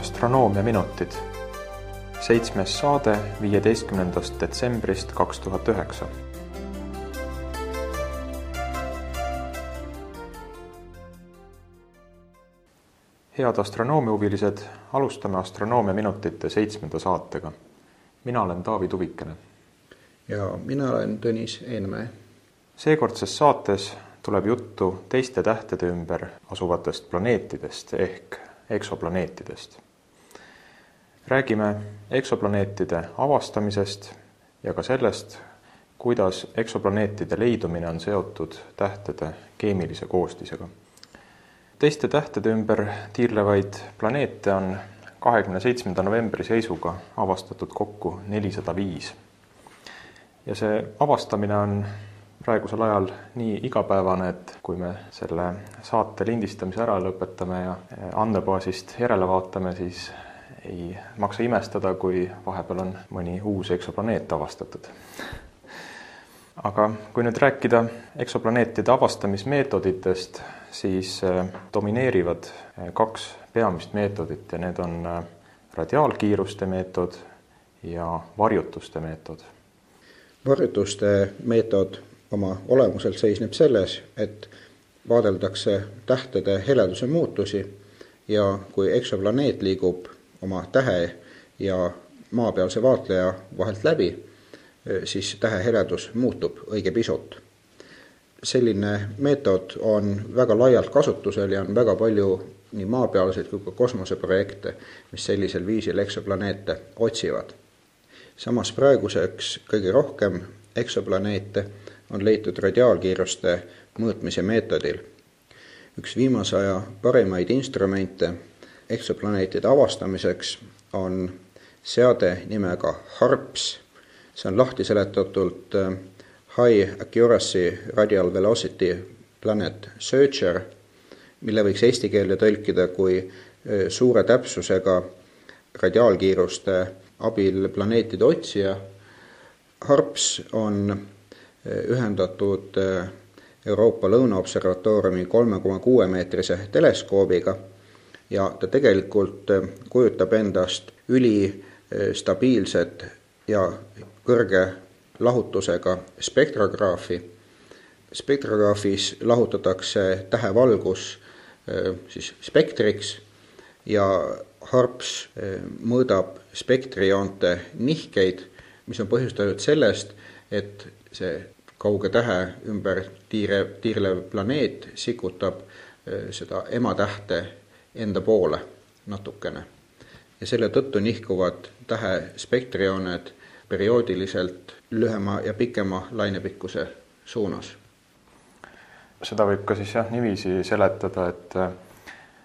astronoomiaminutid. seitsmes saade viieteistkümnendast detsembrist kaks tuhat üheksa. head astronoomiahuvilised, alustame astronoomiaminutite seitsmenda saatega. mina olen Taavi Tuvikene. ja mina olen Tõnis Eenmäe. seekordses saates tuleb juttu teiste tähtede ümber asuvatest planeetidest ehk eksoplaneetidest. Räägime eksoplaneetide avastamisest ja ka sellest, kuidas eksoplaneetide leidumine on seotud tähtede keemilise koostisega. teiste tähtede ümber tiirlevaid planeete on kahekümne seitsmenda novembri seisuga avastatud kokku nelisada viis. ja see avastamine on praegusel ajal nii igapäevane, et kui me selle saate lindistamise ära lõpetame ja andmebaasist järele vaatame, siis ei maksa imestada, kui vahepeal on mõni uus eksoplaneet avastatud. aga kui nüüd rääkida eksoplaneetide avastamismeetoditest, siis äh, domineerivad äh, kaks peamist meetodit ja need on äh, radiaalkiiruste meetod ja varjutuste meetod. varjutuste meetod oma olemuselt seisneb selles, et vaadeldakse tähtede heleduse muutusi ja kui eksoplaneet liigub oma tähe ja maapealse vaatleja vahelt läbi, siis tähe heledus muutub õige pisut. selline meetod on väga laialt kasutusel ja on väga palju nii maapealseid kui ka kosmoseprojekte, mis sellisel viisil eksoplaneete otsivad. samas praeguseks kõige rohkem eksoplaneete on leitud radiaalkiiruste mõõtmise meetodil. üks viimase aja parimaid instrumente eksoplaneetide avastamiseks on seade nimega HARPS. see on lahti seletatult äh, High Accuracy Radial Velocity Planet Searcher, mille võiks eesti keelde tõlkida kui äh, suure täpsusega radiaalkiiruste abil planeetide otsija. HARPS on ühendatud äh, Euroopa Lõunaobservatooriumi kolme koma kuue meetrise teleskoobiga ja ta tegelikult äh, kujutab endast ülistabiilset ja kõrge lahutusega spektrograafi. spektrograafis lahutatakse tähevalgus äh, siis spektriks ja HARPS mõõdab spektrijoonte nihkeid, mis on põhjustatud sellest, et see kauge tähe ümber tiire, tiirlev planeet sikutab seda ematähte enda poole natukene. ja selle tõttu nihkuvad tähe spektrijooned perioodiliselt lühema ja pikema lainepikkuse suunas. seda võib ka siis jah, niiviisi seletada, et eh,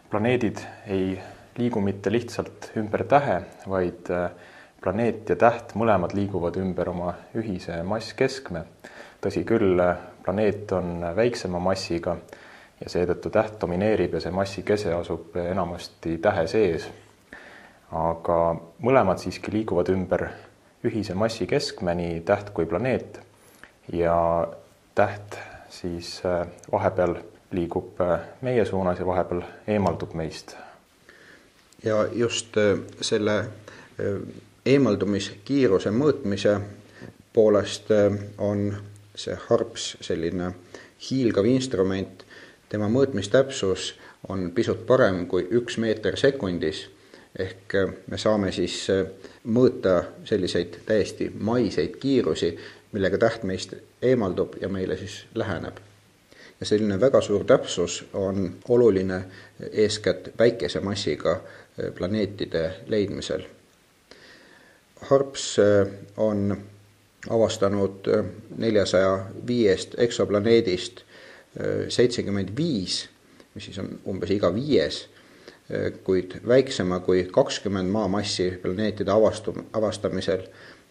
planeedid ei liigu mitte lihtsalt ümber tähe, vaid äh, planeet ja täht mõlemad liiguvad ümber oma ühise masskeskme. tõsi küll, planeet on väiksema massiga ja seetõttu täht domineerib ja see massikese asub enamasti tähe sees. aga mõlemad siiski liiguvad ümber ühise massikeskme, nii täht kui planeet ja täht siis äh, vahepeal liigub äh, meie suunas ja vahepeal eemaldub meist. ja just äh, selle eemaldumiskiiruse mõõtmise poolest on see harps selline hiilgav instrument, tema mõõtmistäpsus on pisut parem kui üks meeter sekundis, ehk äh, me saame siis äh, mõõta selliseid täiesti maiseid kiirusi, millega täht meist eemaldub ja meile siis läheneb. ja selline väga suur täpsus on oluline eeskätt väikese massiga planeetide leidmisel Harps äh, on avastanud äh, neljasaja viiest eksoplaneedist äh, seitsekümmend viis, mis siis on umbes iga viies, kuid väiksema kui kakskümmend maamassi planeetide avastu-, avastamisel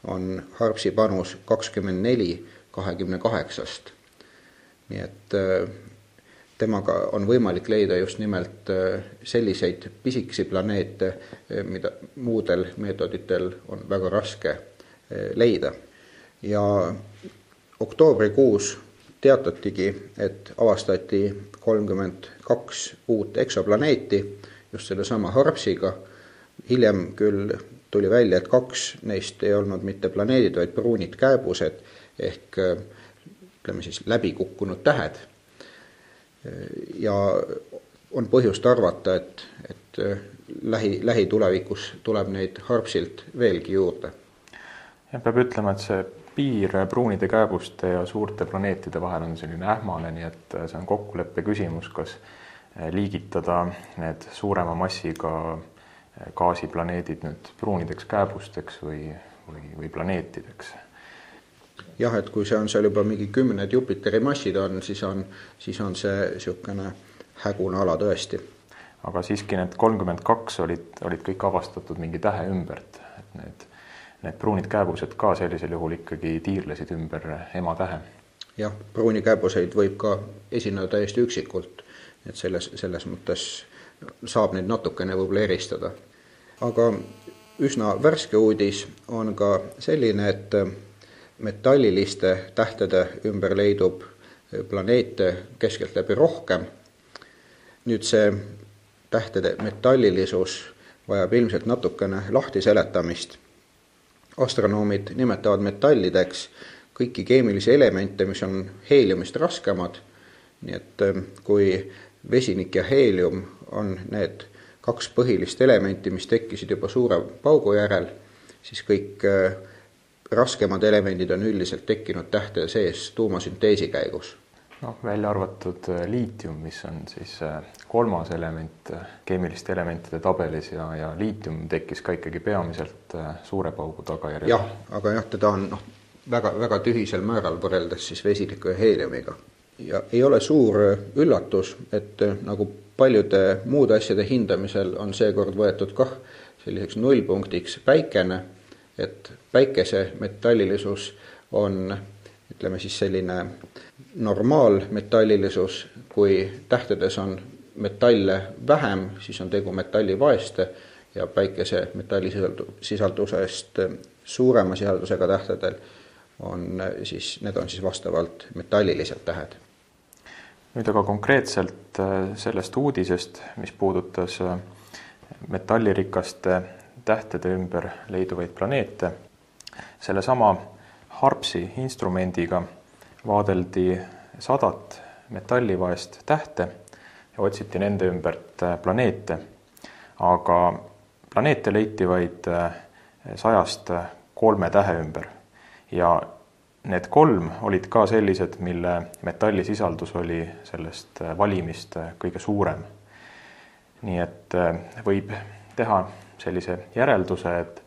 on Harpsi panus kakskümmend neli kahekümne kaheksast. nii et temaga on võimalik leida just nimelt äh, selliseid pisikesi planeete, äh, mida muudel meetoditel on väga raske äh, leida. ja oktoobrikuus teatatigi, et avastati kolmkümmend kaks uut eksoplaneeti just sellesama Harpsiga, hiljem küll tuli välja, et kaks neist ei olnud mitte planeedid, vaid pruunid kääbused ehk ütleme siis läbikukkunud tähed. ja on põhjust arvata, et, et lähi, lähitulevikus tuleb neid Harpsilt veelgi juurde. jah, peab ütlema, et see piir pruunide kääbuste ja suurte planeetide vahel on selline ähmane, nii et see on kokkuleppe küsimus, kas liigitada need suurema massiga gaasiplaneedid nüüd pruunideks kääbusteks või, või, või planeetideks jah, et kui see on seal juba mingi kümned Jupiteri massid on, siis on, siis on see niisugune hägune ala tõesti. aga siiski need kolmkümmend kaks olid, olid kõik avastatud mingi tähe ümbert, et need, need pruunid kääbused ka sellisel juhul ikkagi tiirlesid ümber ema tähe. jah, pruuni kääbuseid võib ka esineda täiesti üksikult et selles, selles mõttes saab neid natukene võib-olla eristada. aga üsna värske uudis on ka selline, et metalliliste tähtede ümber leidub planeete keskeltläbi rohkem. nüüd see tähtede metallilisus vajab ilmselt natukene lahti seletamist. Astronoomid nimetavad metallideks kõiki keemilisi elemente, mis on heeliumist raskemad, nii et kui vesinik ja heelium on need kaks põhilist elementi, mis tekkisid juba suure paugu järel, siis kõik äh, raskemad elemendid on üldiselt tekkinud tähtede sees tuumasünteesi käigus. Noh, välja arvatud äh, liitium, mis on siis äh, kolmas element keemiliste elementide tabelis ja, ja liitium tekkis ka ikkagi peamiselt suure paugu tagajärjel. jah, aga jah, teda on noh, väga, väga tühisel määral võrreldes siis vesiniku ja heeliumiga ja ei ole suur üllatus, et nagu paljude muude asjade hindamisel on seekord võetud kah selliseks nullpunktiks päikene, et päikese metallilisus on ütleme siis selline normaalmetallilisus, kui tähtedes on metalle vähem, siis on tegu metallivaeste ja päikese metallisisaldusest suurema sisaldusega tähtedel on siis, need on siis vastavalt metallilised tähed. Nüüd aga konkreetselt äh, sellest uudisest, mis puudutas metallirikaste tähtede ümber leiduvaid planeete, sellesama Harpsi instrumendiga vaadeldi sadat metallivaest tähte ja otsiti nende ümbert äh, planeete, aga planeete leiti vaid sajast kolme tähe ümber ja Need kolm olid ka sellised, mille metallisisaldus oli sellest äh, valimist äh, kõige suurem. nii et äh, võib teha sellise järelduse, et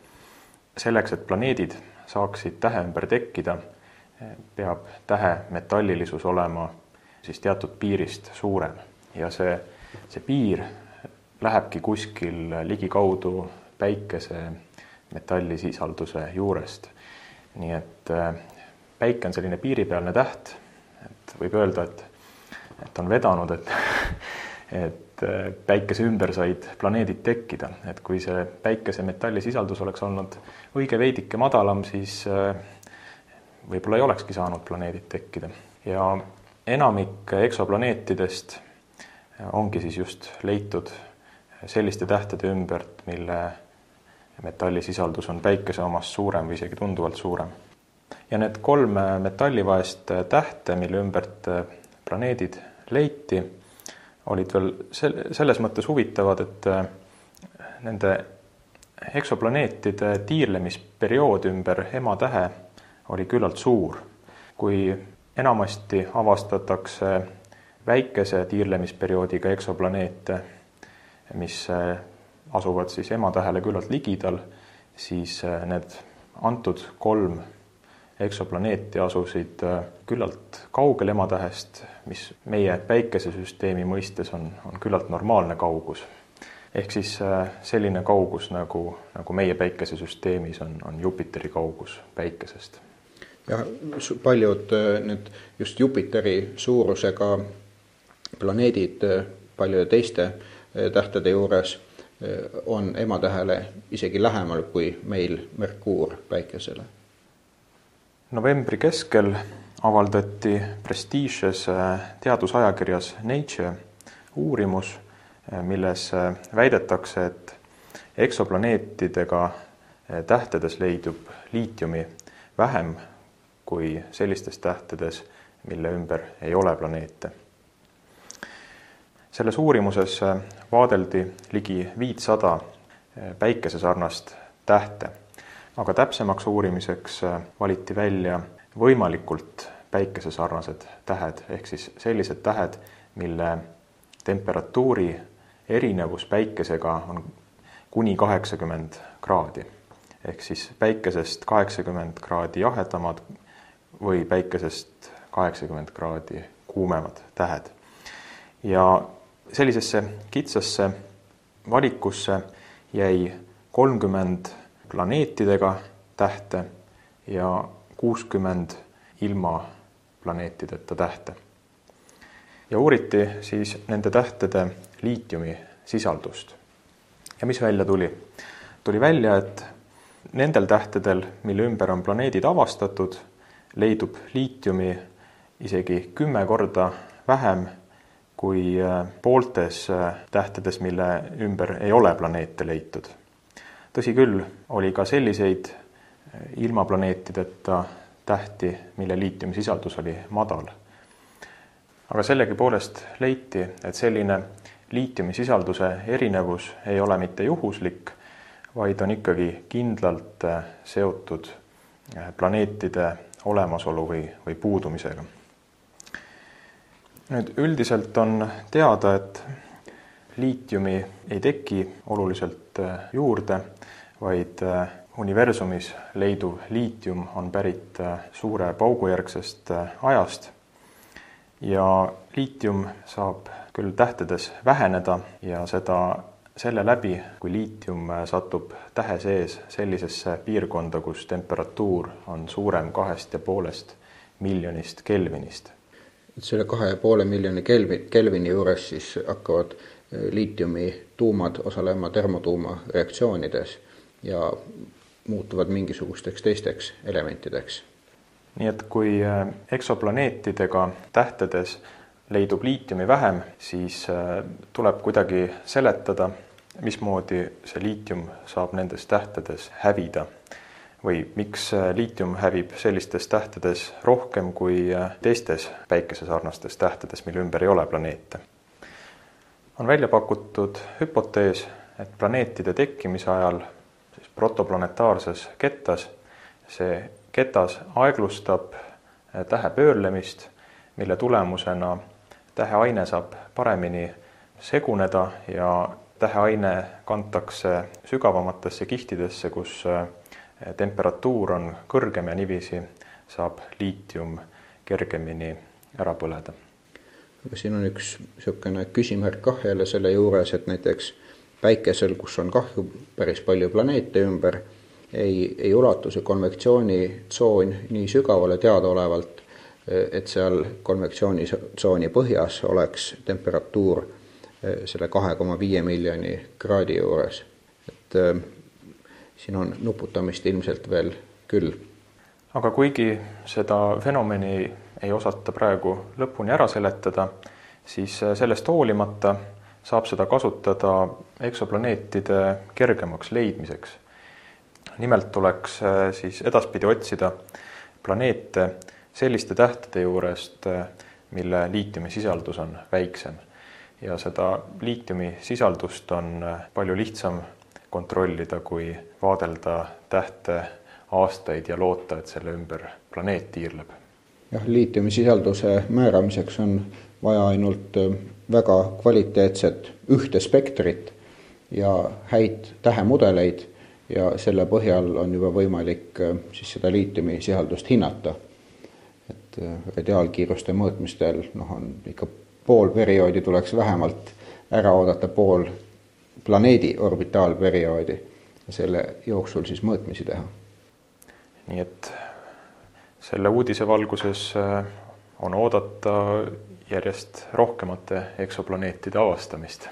selleks, et planeedid saaksid tähe ümber tekkida, peab tähe metallilisus olema siis teatud piirist suurem. Ja see, see piir lähebki kuskil ligikaudu päikese metallisisalduse juurest. nii et päike on selline piiripealne täht, et võib öelda, et, et on vedanud, et, et äh, päikese ümber said planeedid tekkida, et kui see päikese metallisisaldus oleks olnud õige veidike madalam, siis äh, võib-olla ei olekski saanud planeedid tekkida. Ja enamik eksoplaneetidest ongi siis just leitud selliste tähtede ümbert, mille metallisisaldus on päikese omast suurem või isegi tunduvalt suurem. Ja need kolm metallivaest tähte, mille ümbert planeedid leiti, olid veel sel-, selles mõttes huvitavad, et äh, nende eksoplaneetide tiirlemisperiood ümber ematähe oli küllalt suur. kui enamasti avastatakse väikese tiirlemisperioodiga eksoplaneete, mis äh, asuvad siis ematähele küllalt ligidal, siis äh, need antud kolm eksoplaneeti asusid äh, küllalt kaugel ematähest, mis meie päikesesüsteemi mõistes on, on küllalt normaalne kaugus. ehk siis selline kaugus, nagu, nagu meie päikesesüsteemis on, on Jupiteri kaugus päikesest. Jah, paljud äh, need just Jupiteri suurusega planeedid paljude teiste tähtede juures on ematähele isegi lähemal kui meil Merkuur päikesele. Novembri keskel avaldati prestiižses äh, teadusajakirjas Nature uurimus, äh, milles äh, väidetakse, et eksoplaneetidega tähtedes leidub liitiumi vähem kui sellistes tähtedes, mille ümber ei ole planeete. selles uurimuses eh, vaadeldi ligi viitsada päikesesarnast tähte, aga täpsemaks uurimiseks valiti välja võimalikult päikesesarnased tähed, ehk siis sellised tähed, mille temperatuuri erinevus päikesega on kuni kaheksakümmend kraadi. ehk siis päikesest kaheksakümmend kraadi jahedamad või päikesest kaheksakümmend kraadi kuumemad tähed. ja sellisesse kitsasse valikusse jäi kolmkümmend planeetidega tähte ja kuuskümmend ilma planeetideta tähte. ja uuriti siis nende tähtede liitiumi sisaldust. ja mis välja tuli? tuli välja, et nendel tähtedel, mille ümber on planeedid avastatud, leidub liitiumi isegi kümme korda vähem kui äh, pooltes äh, tähtedes, mille ümber ei ole planeete leitud. tõsi küll, oli ka selliseid äh, ilma planeetideta tähti, mille liitiumsisaldus oli madal. aga sellegipoolest leiti, et selline liitiumisisalduse erinevus ei ole mitte juhuslik, vaid on ikkagi kindlalt seotud planeetide olemasolu või, või puudumisega. nüüd üldiselt on teada, et liitiumi ei teki oluliselt juurde, vaid universumis leiduv liitium on pärit äh, suure paugujärgsest äh, ajast ja liitium saab küll tähtedes väheneda ja seda selle läbi, kui liitium äh, satub tähe sees sellisesse piirkonda, kus temperatuur on suurem kahest ja poolest miljonist kelvinist. selle kahe ja poole miljoni kelvi, kelvini juures siis hakkavad liitiumi tuumad osalema termotuumareaktsioonides ja muutuvad mingisugusteks teisteks elementideks. nii et kui äh, eksoplaneetidega tähtedes leidub liitiumi vähem, siis äh, tuleb kuidagi seletada, mismoodi see liitium saab nendes tähtedes hävida või miks äh, liitium hävib sellistes tähtedes rohkem kui teistes päikesesarnastes tähtedes, mille ümber ei ole planeete. on välja pakutud hüpotees, et planeetide tekkimise ajal siis protoplanetaarses kettas. see ketas aeglustab eh, tähe pöörlemist, mille tulemusena täheaine saab paremini seguneda ja täheaine kantakse sügavamatesse kihtidesse, kus eh, temperatuur on kõrgem ja niiviisi saab liitium kergemini ära põleda. aga siin on üks niisugune küsimärk kah jälle selle juures, et näiteks päikesel, kus on kah ju päris palju planeete ümber, ei, ei ulatu see konvektsioonitsoon nii sügavale teadaolevalt, et seal konvektsioonitsooni põhjas oleks temperatuur eh, selle kahe koma viie miljoni kraadi juures. et äh, siin on nuputamist ilmselt veel küll. aga kuigi seda fenomeni ei osata praegu lõpuni ära seletada, siis eh, sellest hoolimata saab seda kasutada eksoplaneetide kergemaks leidmiseks. nimelt tuleks äh, siis edaspidi otsida planeete selliste tähtede juurest, äh, mille liitiumisisaldus on väiksem. Ja seda liitiumisisaldust on äh, palju lihtsam kontrollida, kui vaadelda tähte aastaid ja loota, et selle ümber planeet tiirleb. jah, liitiumisisalduse määramiseks on vaja ainult väga kvaliteetset ühte spektrit ja häid tähemudeleid ja selle põhjal on juba võimalik äh, siis seda liitiumi sisaldust hinnata. et äh, radiaalkiiruste mõõtmistel noh, on ikka pool perioodi tuleks vähemalt ära oodata, pool planeedi orbitaalperioodi ja selle jooksul siis mõõtmisi teha. nii et selle uudise valguses äh, on oodata järjest rohkemate eksoplaneetide avastamist.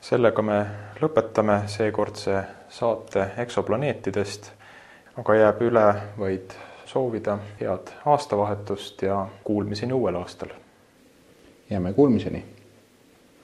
sellega me lõpetame seekordse saate eksoplaneetidest, aga jääb üle vaid soovida head aastavahetust ja kuulmiseni uuel aastal. jääme kuulmiseni